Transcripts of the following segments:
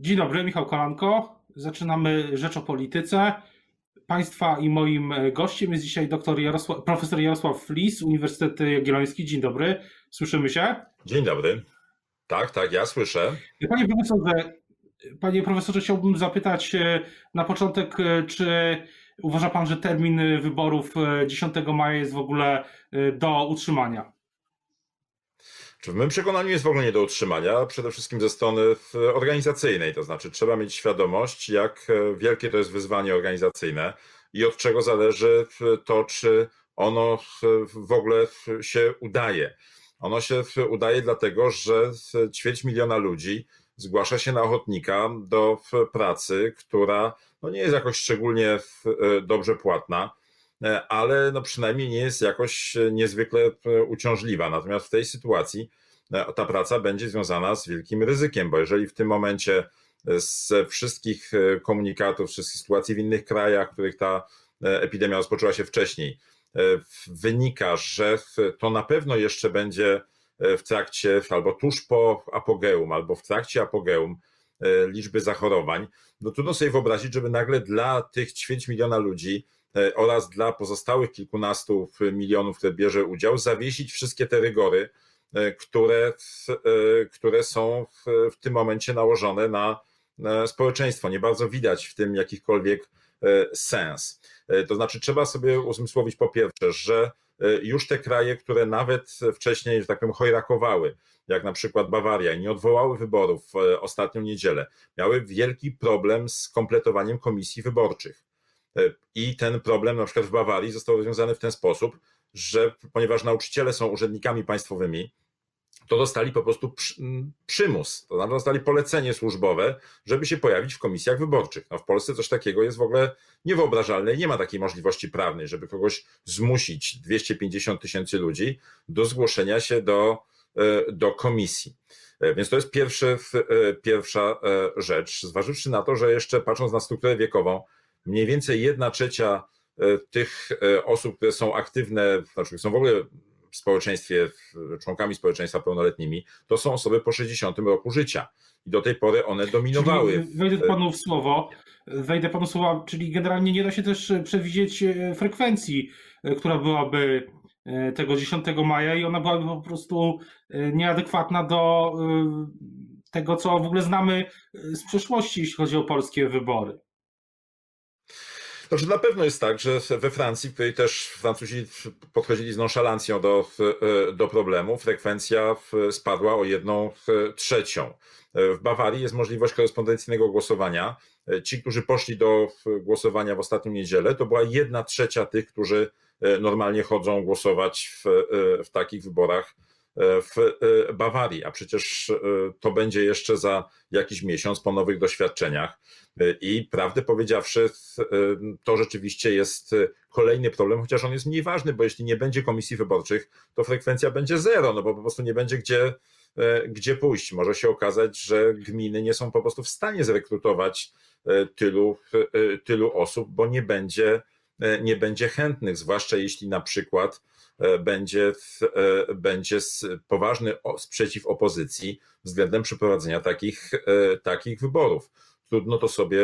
Dzień dobry, Michał Kolanko. Zaczynamy Rzecz o Polityce. Państwa i moim gościem jest dzisiaj dr Jarosław, profesor Jarosław Flis, Uniwersytet Jagielloński. Dzień dobry, słyszymy się? Dzień dobry. Tak, tak, ja słyszę. Panie profesorze, panie profesorze, chciałbym zapytać e, na początek, e, czy uważa pan, że termin wyborów 10 e, maja jest w ogóle do utrzymania? Czy w moim przekonaniu jest w ogóle nie do utrzymania, przede wszystkim ze strony organizacyjnej, to znaczy trzeba mieć świadomość, jak wielkie to jest wyzwanie organizacyjne i od czego zależy to, czy ono w ogóle się udaje. Ono się udaje dlatego, że ćwierć miliona ludzi zgłasza się na ochotnika do pracy, która no nie jest jakoś szczególnie dobrze płatna, ale no przynajmniej nie jest jakoś niezwykle uciążliwa. Natomiast w tej sytuacji ta praca będzie związana z wielkim ryzykiem, bo jeżeli w tym momencie z wszystkich komunikatów, wszystkich sytuacji w innych krajach, w których ta epidemia rozpoczęła się wcześniej, wynika, że to na pewno jeszcze będzie w trakcie, albo tuż po apogeum, albo w trakcie apogeum liczby zachorowań, no trudno sobie wyobrazić, żeby nagle dla tych ćwierć miliona ludzi oraz dla pozostałych kilkunastu milionów, które bierze udział, zawiesić wszystkie te rygory, które, które są w, w tym momencie nałożone na społeczeństwo. Nie bardzo widać w tym jakichkolwiek sens. To znaczy, trzeba sobie uzmysłowić po pierwsze, że już te kraje, które nawet wcześniej, że tak powiem, jak na przykład Bawaria, i nie odwołały wyborów w ostatnią niedzielę, miały wielki problem z kompletowaniem komisji wyborczych. I ten problem na przykład w Bawarii został rozwiązany w ten sposób, że ponieważ nauczyciele są urzędnikami państwowymi, to dostali po prostu przymus, to znaczy dostali polecenie służbowe, żeby się pojawić w komisjach wyborczych. No w Polsce coś takiego jest w ogóle niewyobrażalne i nie ma takiej możliwości prawnej, żeby kogoś zmusić, 250 tysięcy ludzi, do zgłoszenia się do, e, do komisji. E, więc to jest pierwszy, e, pierwsza rzecz, zważywszy na to, że jeszcze patrząc na strukturę wiekową, mniej więcej jedna trzecia tych osób, które są aktywne, znaczy są w ogóle w społeczeństwie, członkami społeczeństwa pełnoletnimi, to są osoby po 60 roku życia. I do tej pory one dominowały. Czyli wejdę panu w słowo, wejdę panu w słowo, czyli generalnie nie da się też przewidzieć e, frekwencji, e, która byłaby e, tego 10 maja i ona byłaby po prostu nieadekwatna do tego, co w ogóle znamy z przeszłości, jeśli chodzi o polskie wybory. Znaczy na pewno jest tak, że we Francji, której też Francuzi podchodzili z nonszalancją do, e, do problemu, frekwencja spadła o jedną trzecią. W Bawarii jest możliwość korespondencyjnego głosowania. E, ci, którzy poszli do głosowania w ostatnią niedzielę, to była jedna trzecia tych, którzy e, normalnie chodzą głosować w, w takich wyborach w Bawarii, a przecież to będzie jeszcze za jakiś miesiąc po nowych doświadczeniach. I prawdę powiedziawszy, to rzeczywiście jest kolejny problem, chociaż on jest mniej ważny, bo jeśli nie będzie komisji wyborczych, to frekwencja będzie zero, no bo po prostu nie będzie gdzie, gdzie pójść. Może się okazać, że gminy nie są po prostu w stanie zrekrutować tylu, tylu osób, bo nie będzie, nie będzie chętnych, zwłaszcza jeśli na przykład będzie, będzie poważny sprzeciw opozycji względem przeprowadzenia takich, takich wyborów trudno to sobie,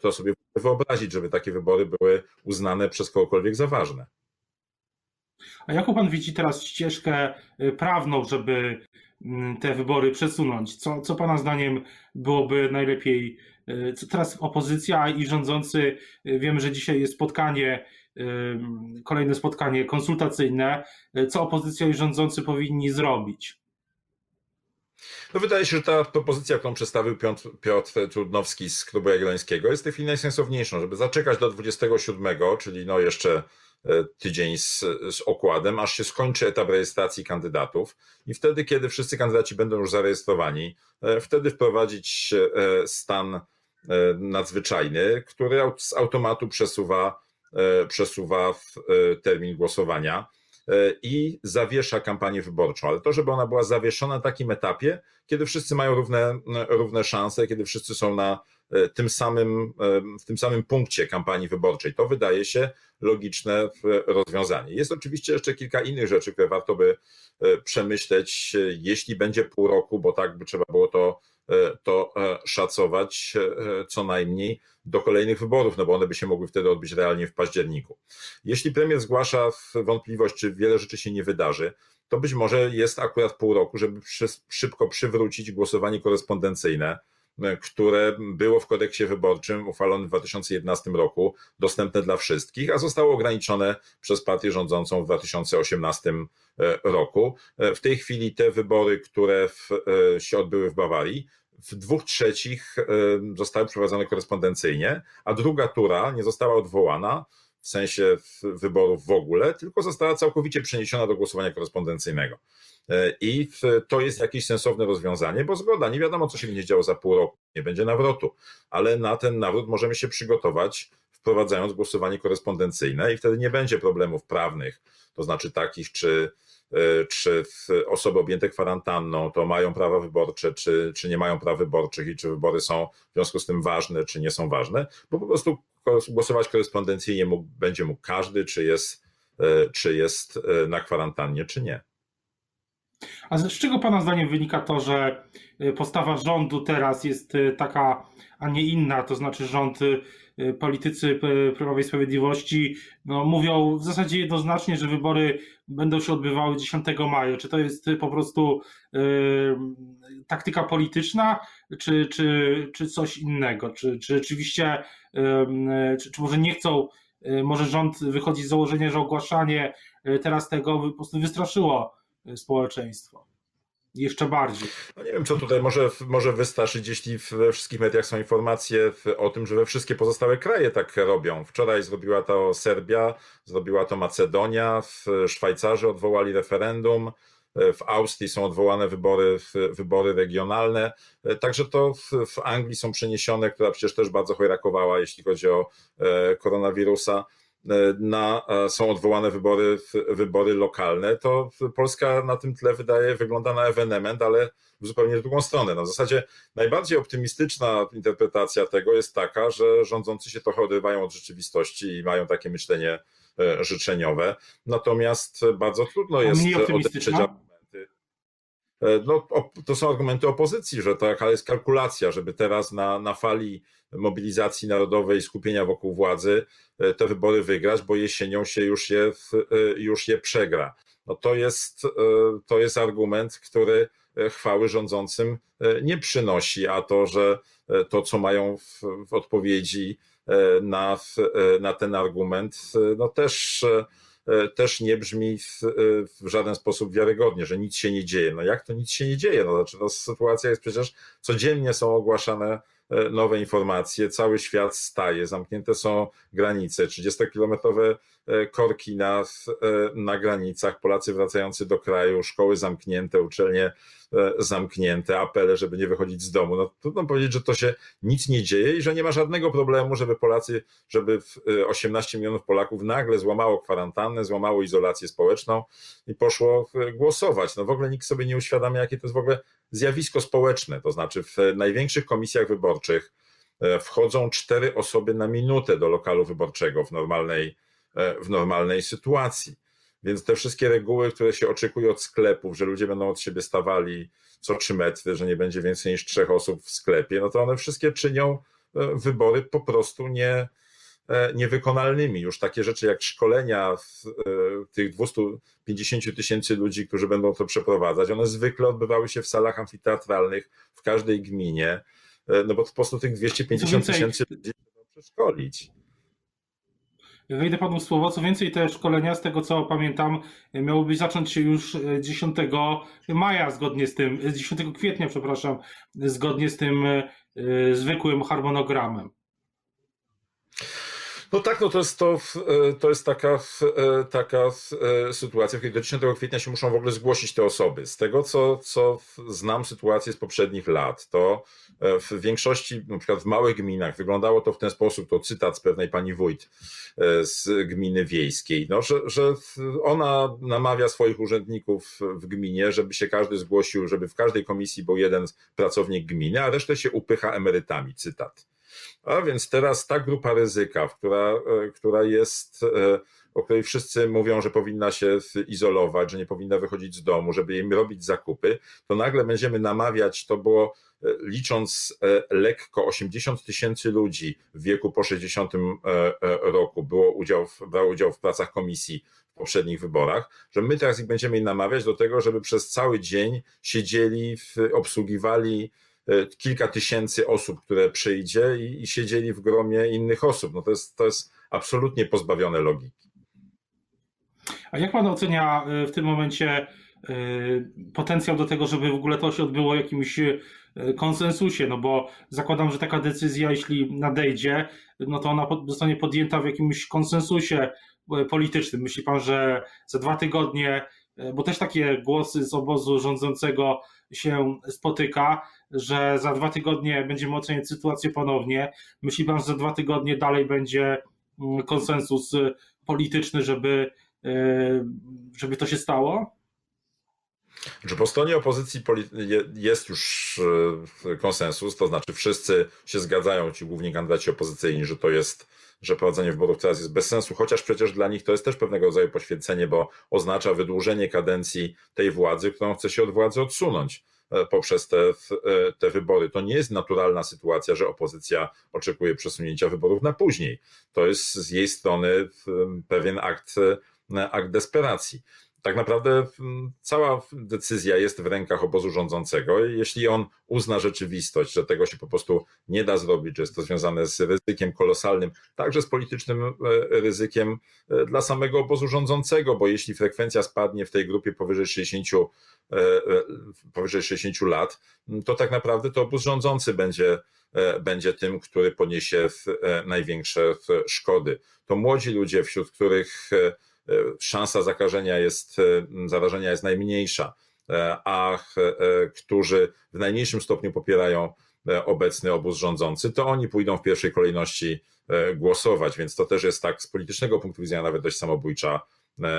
to sobie wyobrazić, żeby takie wybory były uznane przez kogokolwiek za ważne. A jaką pan widzi teraz ścieżkę y, prawną, żeby mm, te wybory przesunąć? Co, co pana zdaniem byłoby najlepiej? Y, co teraz opozycja i rządzący, y, wiemy, że dzisiaj jest spotkanie, kolejne spotkanie konsultacyjne. Co opozycja i rządzący powinni zrobić? No wydaje się, że ta propozycja, którą przedstawił Piotr, Piotr Trudnowski z Klubu Jagiellońskiego jest w tej chwili najsensowniejszą, żeby zaczekać do 27, czyli no jeszcze e, tydzień z, z okładem, aż się skończy etap rejestracji kandydatów i wtedy, kiedy wszyscy kandydaci będą już zarejestrowani, e, wtedy wprowadzić e, stan nadzwyczajny, który z automatu przesuwa, przesuwa termin głosowania E, i zawiesza kampanię wyborczą, ale to, żeby ona była zawieszona na takim etapie, kiedy wszyscy mają równe, równe szanse, kiedy wszyscy są na e, tym samym, e, w tym samym punkcie kampanii wyborczej. To wydaje się logiczne rozwiązanie. Jest oczywiście jeszcze kilka innych rzeczy, które warto by przemyśleć, jeśli będzie pół roku, bo tak by trzeba było to to szacować co najmniej do kolejnych wyborów, no bo one by się mogły wtedy odbyć realnie w październiku. Jeśli premier zgłasza wątpliwość, czy wiele rzeczy się nie wydarzy, to być może jest akurat pół roku, żeby szybko przywrócić głosowanie korespondencyjne, które było w kodeksie wyborczym uchwalonym w 2011 roku, dostępne dla wszystkich, a zostało ograniczone przez partię rządzącą w 2018 e, roku. E, w tej chwili te wybory, które w, e, się odbyły w Bawarii, w dwóch trzecich zostały przeprowadzone korespondencyjnie, a druga tura nie została odwołana w sensie wyborów w ogóle, tylko została całkowicie przeniesiona do głosowania korespondencyjnego. E, I to jest jakieś sensowne rozwiązanie, bo zgoda, nie wiadomo, co się będzie działo za pół roku, nie będzie nawrotu, ale na ten nawrót możemy się przygotować, wprowadzając głosowanie korespondencyjne, i wtedy nie będzie problemów prawnych, to znaczy takich, czy czy osoby objęte kwarantanną to mają prawa wyborcze, czy, czy nie mają praw wyborczych i czy wybory są w związku z tym ważne, czy nie są ważne, bo po prostu głosować korespondencyjnie mógł, będzie mógł każdy, czy jest, e, czy jest na kwarantannie, czy nie. A z czego Pana zdaniem wynika to, że y, postawa rządu teraz jest y, taka, a nie inna? To znaczy, rząd, y, politycy Prawa i Sprawiedliwości no, mówią w zasadzie jednoznacznie, że wybory będą się odbywały 10 maja. Czy to jest po prostu y, taktyka polityczna, czy, czy, czy coś innego? Czy, czy rzeczywiście, czy, czy może nie chcą, może rząd wychodzi z założenia, że ogłaszanie teraz tego po prostu wystraszyło społeczeństwo. Jeszcze bardziej. No nie wiem, co tutaj może, może wystarczyć, jeśli we wszystkich mediach są informacje o tym, że we wszystkie pozostałe kraje tak robią. Wczoraj zrobiła to Serbia, zrobiła to Macedonia, Szwajcarzy odwołali referendum, w Austrii są odwołane wybory, wybory regionalne, także to w, w Anglii są przeniesione, która przecież też bardzo chojrakowała, jeśli chodzi o e, koronawirusa. E, na, e, są odwołane wybory, wybory lokalne, to Polska na tym tle wydaje, wygląda na ewenement, ale w zupełnie drugą stronę. Na w zasadzie najbardziej optymistyczna interpretacja tego jest taka, że rządzący się trochę odrywają od rzeczywistości i mają takie myślenie e, życzeniowe. Natomiast bardzo trudno jest argumenty. No, to są argumenty opozycji, że taka jest kalkulacja, żeby teraz na, na fali mobilizacji narodowej, skupienia wokół władzy, e, te wybory wygrać, bo jesienią się już je, e, już je przegra. No to jest, e, to jest argument, który chwały rządzącym nie przynosi, a to, że to, co mają w, w odpowiedzi na, na ten argument, no też, też nie brzmi w, w, żaden sposób wiarygodnie, że nic się nie dzieje. No jak to nic się nie dzieje? No, znaczy, no, sytuacja jest przecież codziennie są ogłaszane E, nowe informacje, cały świat staje, zamknięte są granice, 30-kilometrowe e, korki na, e, na granicach, Polacy wracający do kraju, szkoły zamknięte, uczelnie zamknięte, apele, żeby nie wychodzić z domu. No trudno powiedzieć, że to się nic nie dzieje i że nie ma żadnego problemu, żeby Polacy, żeby 18 milionów Polaków nagle złamało kwarantannę, złamało izolację społeczną i poszło głosować. No w ogóle nikt sobie nie uświadamia, jakie to jest w ogóle zjawisko społeczne, to znaczy w największych komisjach wyborczych e, wchodzą cztery osoby na minutę do lokalu wyborczego w normalnej, e, w normalnej sytuacji. Więc te wszystkie reguły, które się oczekuje od sklepów, że ludzie będą od siebie stawali co trzy metry, że nie będzie więcej niż trzech osób w sklepie, no to one wszystkie czynią e, wybory po prostu nie, E, niewykonalnymi. Już takie rzeczy jak szkolenia e, tych 250 tysięcy ludzi, którzy będą to przeprowadzać, one zwykle odbywały się w salach amfiteatralnych w każdej gminie, no bo po prostu tych 250 tysięcy ludzi trzeba przeszkolić. Wejdę panu słowo. Co więcej, te szkolenia, z tego co pamiętam, miałyby zacząć się już 10 maja, zgodnie z tym, 10 kwietnia, przepraszam, zgodnie z tym zwykłym harmonogramem. No tak, no to jest, to, e, to jest taka, e, taka e, sytuacja, której do 10 kwietnia się muszą w ogóle zgłosić te osoby. Z tego, co, co znam sytuację z poprzednich lat, to w większości, na przykład w małych gminach, wyglądało to w ten sposób, to cytat z pewnej pani wójt z gminy wiejskiej, no, że, że ona namawia swoich urzędników w gminie, żeby się każdy zgłosił, żeby w każdej komisji był jeden pracownik gminy, a resztę się upycha emerytami, cytat. A więc teraz ta grupa ryzyka, która, która jest o której wszyscy mówią, że powinna się izolować, że nie powinna wychodzić z domu, żeby im robić zakupy, to nagle będziemy namawiać, to było e, licząc e, lekko 80 tysięcy ludzi w wieku po 60 e, roku było udział, brał udział w pracach komisji w poprzednich wyborach, że my teraz ich będziemy namawiać do tego, żeby przez cały dzień siedzieli, obsługiwali kilka tysięcy osób, które przyjdzie i, i siedzieli w gromie innych osób. No to jest, to jest absolutnie pozbawione logiki. A jak pan ocenia y, w tym momencie y, potencjał do tego, żeby w ogóle to się odbyło w jakimś konsensusie? No bo zakładam, że taka decyzja, jeśli nadejdzie, no to ona zostanie podjęta w jakimś konsensusie politycznym. Myśli pan, że za dwa tygodnie, bo też takie głosy z obozu rządzącego się spotyka, że za dwa tygodnie będziemy oceniać sytuację ponownie. Myśli pan, że za dwa tygodnie dalej będzie mm, konsensus polityczny, żeby E, żeby to się stało? Że po stronie opozycji jest już e, konsensus, to znaczy wszyscy się zgadzają, ci główni kandydaci opozycyjni, że to jest, że prowadzenie wyborów teraz jest bez sensu, chociaż przecież dla nich to jest też pewnego rodzaju poświęcenie, bo oznacza wydłużenie kadencji tej władzy, którą chce się od władzy odsunąć poprzez te, te wybory. To nie jest naturalna sytuacja, że opozycja oczekuje przesunięcia wyborów na później. To jest z jej strony pewien akt akt desperacji. Tak naprawdę mm, cała decyzja jest w rękach obozu rządzącego. Jeśli on uzna rzeczywistość, że tego się po prostu nie da zrobić, że jest to związane z ryzykiem kolosalnym, także z politycznym e, ryzykiem e, dla samego obozu rządzącego, bo jeśli frekwencja spadnie w tej grupie powyżej 60, e, powyżej 60 lat, to tak naprawdę to obóz rządzący będzie będzie tym, który poniesie największe szkody. To młodzi ludzie, wśród których szansa zakażenia jest, e, zarażenia jest najmniejsza, e, a którzy w najmniejszym stopniu popierają obecny obóz rządzący, to oni pójdą w pierwszej kolejności głosować, więc to też jest tak z politycznego punktu widzenia nawet dość samobójcza,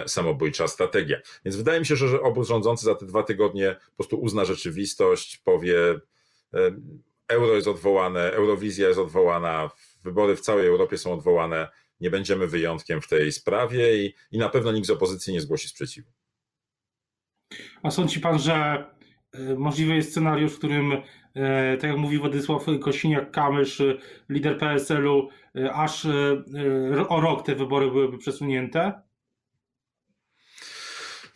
samobójcza strategia. Więc wydaje mi się, że obóz rządzący za te dwa tygodnie po prostu uzna rzeczywistość, powie euro jest odwołane, Eurowizja jest odwołana, wybory w całej Europie są odwołane, nie będziemy wyjątkiem w tej sprawie i, i na pewno nikt z opozycji nie zgłosi sprzeciwu. A sądzi pan, że e, możliwy jest scenariusz, w którym, e, tak jak mówi Władysław Kosiniak-Kamysz, lider PSL-u, e, aż o rok te wybory byłyby przesunięte?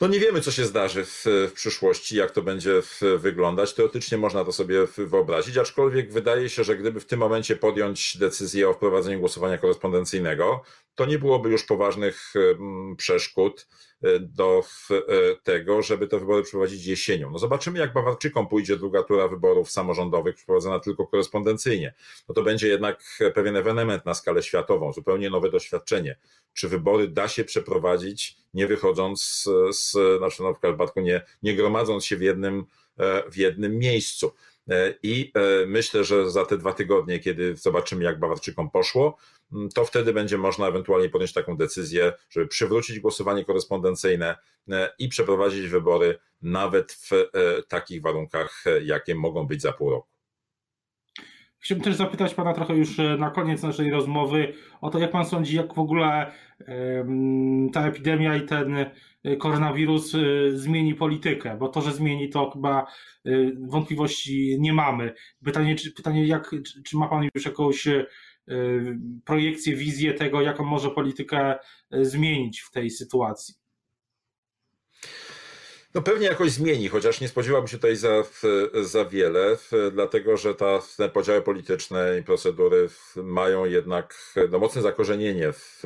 No nie wiemy, co się zdarzy w, w, przyszłości, jak to będzie wyglądać. Teoretycznie można to sobie wyobrazić, aczkolwiek wydaje się, że gdyby w tym momencie podjąć decyzję o wprowadzeniu głosowania korespondencyjnego, to nie byłoby już poważnych przeszkód e, do e, tego, żeby te wybory przeprowadzić jesienią. No zobaczymy, jak Bawarczykom pójdzie druga tura wyborów samorządowych przeprowadzona tylko korespondencyjnie. No to będzie jednak pewien ewenement na skalę światową, zupełnie nowe doświadczenie. Czy wybory da się przeprowadzić, nie wychodząc z, z na przykład w przypadku nie, nie gromadząc się w jednym, e, w jednym miejscu. I myślę, że za te dwa tygodnie, kiedy zobaczymy, jak Bawarczykom poszło, to wtedy będzie można ewentualnie podjąć taką decyzję, żeby przywrócić głosowanie korespondencyjne e, i przeprowadzić wybory nawet w e, takich warunkach, e, jakie mogą być za pół roku. Chciałbym też zapytać Pana trochę już na koniec naszej rozmowy o to, jak Pan sądzi, jak w ogóle ta epidemia i ten koronawirus zmieni politykę, bo to, że zmieni, to chyba wątpliwości nie mamy. Pytanie, czy, pytanie jak, czy ma Pan już jakąś projekcję, wizję tego, jaką może politykę y, zmienić w tej sytuacji? No pewnie jakoś zmieni, chociaż nie spodziewałbym się tutaj za, za wiele, dlatego że ta, te podziały polityczne i procedury mają jednak no, mocne zakorzenienie w,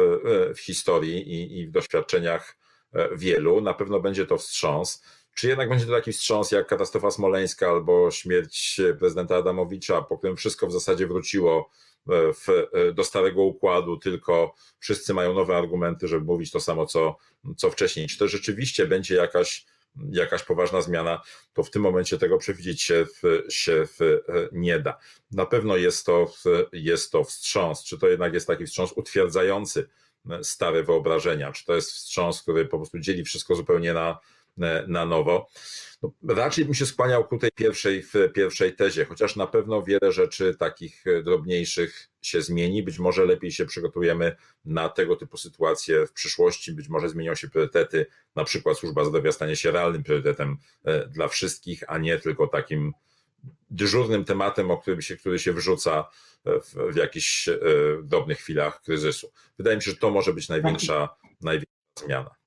w historii i, i w doświadczeniach e, wielu. Na pewno będzie to wstrząs. Czy jednak będzie to taki wstrząs jak katastrofa smoleńska albo śmierć prezydenta Adamowicza, po którym wszystko w zasadzie wróciło w, e, do starego układu, tylko wszyscy mają nowe argumenty, żeby mówić to samo, co, co wcześniej. Czy to rzeczywiście będzie jakaś, jakaś poważna zmiana, to w tym momencie tego przewidzieć się, się e, nie da. Na pewno jest to, jest to wstrząs. Czy to jednak jest taki wstrząs utwierdzający stare wyobrażenia? Czy to jest wstrząs, który po prostu dzieli wszystko zupełnie na, na nowo. No, raczej bym się skłaniał ku tej pierwszej, w pierwszej tezie, chociaż na pewno wiele rzeczy takich drobniejszych się zmieni. Być może lepiej się przygotujemy na tego typu sytuacje w przyszłości, być może zmienią się priorytety, na przykład służba zdrowia stanie się realnym priorytetem dla wszystkich, a nie tylko takim dyżurnym tematem, o którym się, który się wrzuca w, w jakichś e, drobnych chwilach kryzysu. Wydaje mi się, że to może być największa, największa zmiana.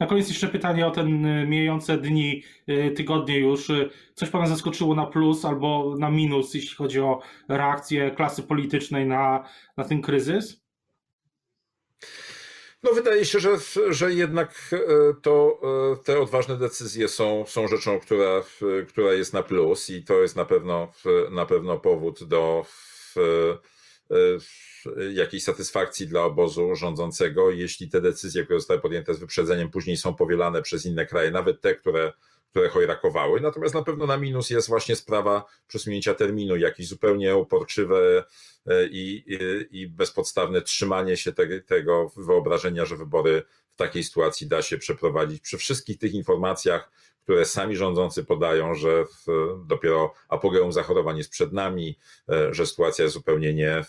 Na koniec jeszcze pytanie o ten e, mijające dni, e, tygodnie już. Coś Pana zaskoczyło na plus albo na minus, jeśli chodzi o reakcję klasy politycznej na, na ten kryzys? No wydaje się, że, że jednak to te odważne decyzje są, są rzeczą, która, która jest na plus i to jest na pewno, na pewno powód do jakiejś satysfakcji dla obozu rządzącego, jeśli te decyzje, które zostały podjęte z wyprzedzeniem, później są powielane przez inne kraje, nawet te, które które chojrakowały. Natomiast na pewno na minus jest właśnie sprawa przesunięcia terminu, jakieś zupełnie uporczywe e, i, i, i bezpodstawne trzymanie się te, tego wyobrażenia, że wybory w takiej sytuacji da się przeprowadzić. Przy wszystkich tych informacjach, które sami rządzący podają, że dopiero apogeum zachorowań jest przed nami, e, że sytuacja jest zupełnie nie, e,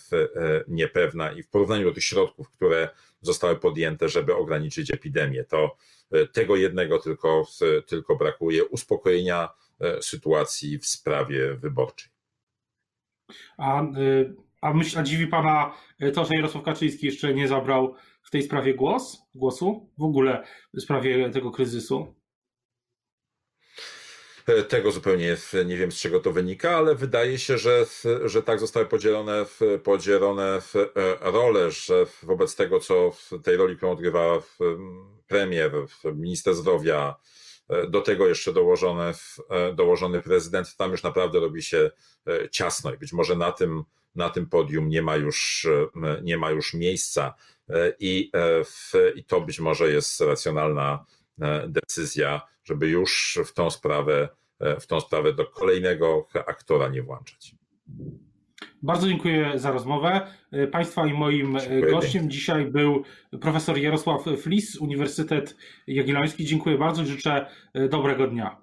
niepewna i w porównaniu do tych środków, które zostały podjęte, żeby ograniczyć epidemię, to E, tego jednego tylko, tylko brakuje uspokojenia sytuacji w sprawie wyborczej. A, a, myśl, a dziwi pana to, że Jarosław Kaczyński jeszcze nie zabrał w tej sprawie głos, głosu w ogóle w sprawie tego kryzysu? Tego zupełnie nie wiem, z czego to wynika, ale wydaje się, że, że tak zostały podzielone, podzielone role, że wobec tego, co w tej roli, którą odgrywa premier, minister zdrowia, e, do tego jeszcze dołożony, e, dołożony prezydent, tam już naprawdę robi się e, ciasno i być może na tym, na tym podium nie ma już, nie ma już miejsca. I, i to być może jest racjonalna decyzja, żeby już w tą sprawę, w tą sprawę do kolejnego aktora nie włączać. Bardzo dziękuję za rozmowę. Państwa i moim dziękuję. gościem dzisiaj był profesor Jarosław Flis, Uniwersytet Jagielloński. Dziękuję bardzo i życzę dobrego dnia.